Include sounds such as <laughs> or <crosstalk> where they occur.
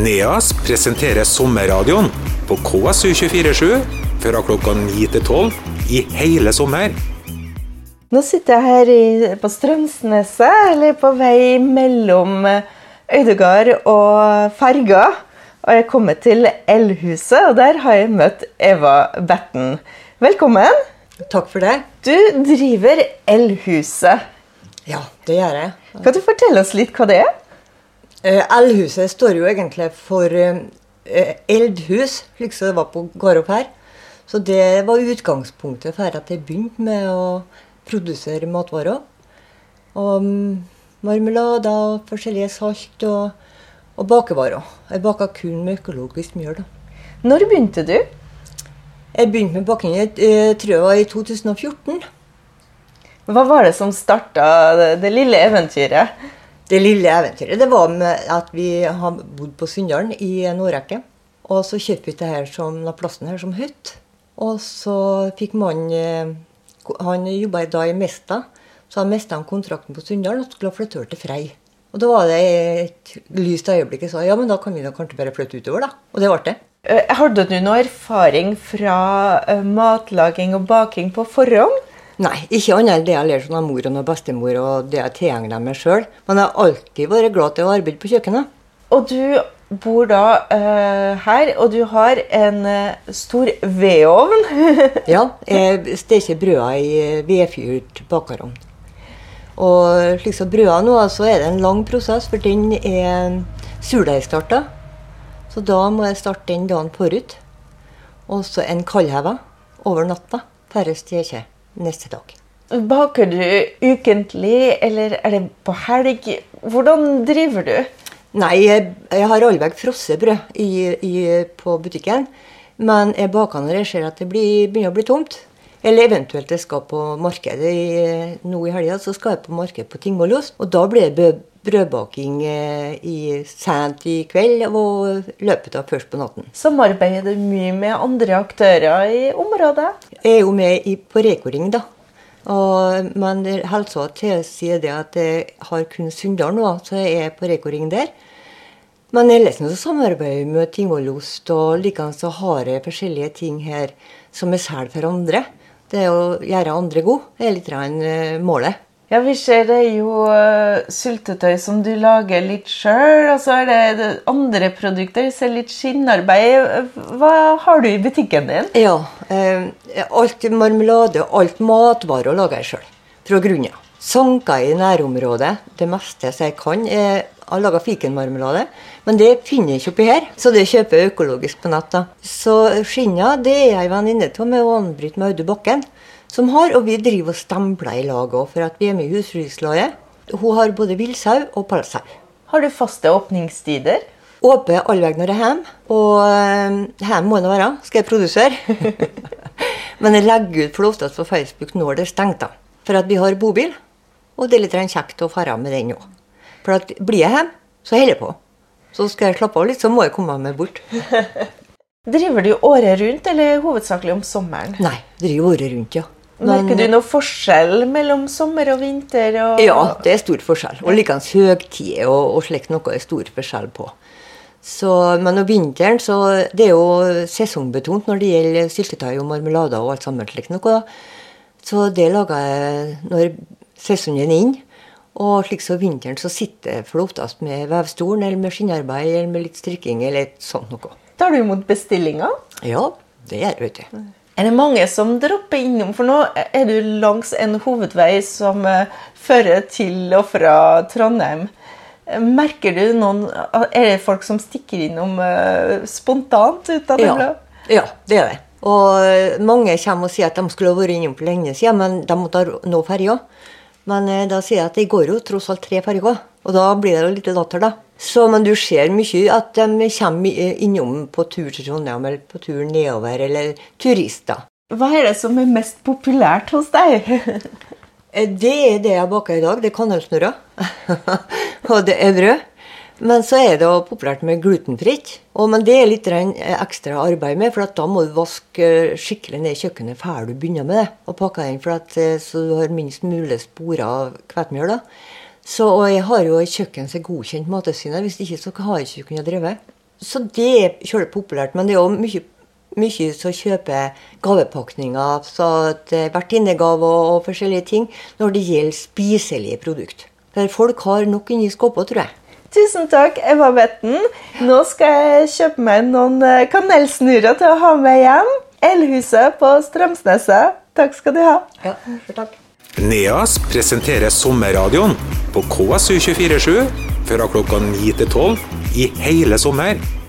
NEAS presenterer sommerradioen på KSU247 fra klokka 9 til 12 i hele sommer. Nå sitter jeg her i, på Strømsneset, eller på vei mellom Øydegard og Ferga. Og jeg er kommet til Elhuset, og der har jeg møtt Eva Betten. Velkommen. Takk for det. Du driver Elhuset. Ja, det gjør jeg. Kan du fortelle oss litt hva det er? Eh, Eldhuset står jo egentlig for eh, eldhus, slik som det var på gård her. Så det var utgangspunktet for at jeg begynte med å produsere matvarer. Og mm, marmelader og forskjellige salt og, og bakevarer. Jeg baka kun med økologisk mjøl. Når begynte du? Jeg begynte med baking jeg tror jeg var i 2014. Hva var det som starta det, det lille eventyret? Det lille eventyret det var med at vi har bodd på Sunndalen i en årrekke. Og så kjøpte vi det her som, plassen her som hytte. Og så fikk mannen eh, Han jobba da i Mesta, så han mista kontrakten på Sunndalen og skulle flytte over til Frei. Og da var det et lyst øyeblikk jeg sa ja, men da kan vi da kanskje bare flytte utover, da. Og det ble det. Eh, Hadde du noe erfaring fra eh, matlaging og baking på forhånd? Nei, ikke annet enn det jeg lærte av mor og bestemor, og det jeg tilegna meg sjøl. Men jeg har alltid vært glad til å arbeide på kjøkkenet. Og du bor da uh, her, og du har en uh, stor vedovn. <laughs> Ja, jeg steker brøda i vedfyrt bakerovn. Og slik som brøda nå, så er det en lang prosess, for den er surdeigstarta. Så da må jeg starte den dagen forut. Og så en kaldheva over natta færre jeg steker neste dag. Baker du ukentlig, eller er det på helg? Hvordan driver du? Nei, jeg, jeg har allveg frosset brød i, i, på butikken. Men jeg baker når jeg ser at det blir, begynner å bli tomt. Eller eventuelt jeg skal på markedet i, nå i helga, så skal jeg på markedet på Tingvollost. Og da blir det brødbaking eh, i, sent i kveld og løpet av først på natten. Samarbeider du mye med andre aktører i området? Jeg er jo med i, på Reko-ring, da. Og, men helsa tilsier det at jeg har kun Sunndal nå, så jeg er på Reko-ring der. Men ellers så samarbeider jeg med Tingvollost, og likeens så har jeg forskjellige ting her som jeg selger for andre. Det å gjøre andre gode er litt av en målet. Ja, vi ser det er jo uh, syltetøy som du lager litt sjøl, og så er det andre produkter. Vi ser litt skinnarbeid. Hva har du i butikken din? Ja. Eh, alt marmelade og alt matvarer lager jeg sjøl. Fra grunnen av. Sanker i nærområdet. Det meste jeg kan. Jeg har laga fikenmarmelade, men det finner jeg ikke oppi her. Så det kjøper jeg økologisk på nett. da. Så skinna det er jeg venninne av med Ann-Britt Maude Bakken som har, og vi driver og stempler i lag òg, for vi er med i Husflidslaget. Hun har både villsau og pelsau. Har du faste åpningstider? Åpen all vei når jeg er hjemme, og eh, hjemme må det være, skal jeg produsere. <laughs> Men jeg legger ut for oftest på Facebook når det er stengt, da. For at vi har bobil, og det er litt kjekt å fare med den òg. For at blir jeg hjemme, så holder jeg på. Så skal jeg slappe av litt, så må jeg komme meg bort. <laughs> Driver du året rundt, eller hovedsakelig om sommeren? Nei, driver året rundt, ja. Men- Merker du noe forskjell mellom sommer og vinter? Og... Ja, det er stor forskjell. Og likeens høgtider og, og slikt noe er stor forskjell på. Så, men om vinteren så Det er jo sesongbetont når det gjelder syltetøy og marmelader og alt sammen slikt noe. Så det lager jeg når sesongen er inne. Og slik som vinteren så sitter jeg for oftest med vevstolen eller med skinnarbeid eller med litt strikking eller et sånt noe. Tar du imot bestillinger? Ja, det gjør jeg, vet du. Er det mange som dropper innom? For nå er du langs en hovedvei som eh, fører til og fra Trondheim. Merker du noen Er det folk som stikker innom eh, spontant ut av det Ja, blå? ja, det er det. Og eh, mange kommer og sier at de skulle ha vært innom for lenge siden, men de måtte ha nå ferja. Men da sier jeg at det går jo tross alt tre ferger, og da blir det jo litt latter, da. Så, men du ser mye at de kommer innom på tur til Trondheim, eller på tur nedover, eller turister. Hva er det som er mest populært hos deg? <laughs> Eh, Det er det jeg baker i dag. Det er kanelsnurrer. <laughs> og det er brød. Men så er det også populært med glutenfritt. Men det er litt eh, ekstra arbeid med, for da må du vaske eh, skikkelig ned kjøkkenet før du begynner med det. Og pakke den, for at, eh, så du har minst mulig sporer av hvetemjøl. Så, og jeg har jo et kjøkken som er godkjent Mattilsynet. Hvis ikke så har jeg ikke kunnet drive. Så det er kjølig populært. Men det er òg mye, mye som kjøper gavepakninger, så eh, vertinnegave og, og forskjellige ting, når det gjelder spiselige produkter. Der folk har nok inni skåpa, tror jeg. Tusen takk, Eva Betten. Nå skal jeg kjøpe meg noen eh, kanelsnurrer til å ha med hjem. Elhuset på Strømsneset. Takk skal du ha. Ja, for takk. NEAS presenterer sommerradioen på KSU247 fra klokka 9 til 12 i hele sommer.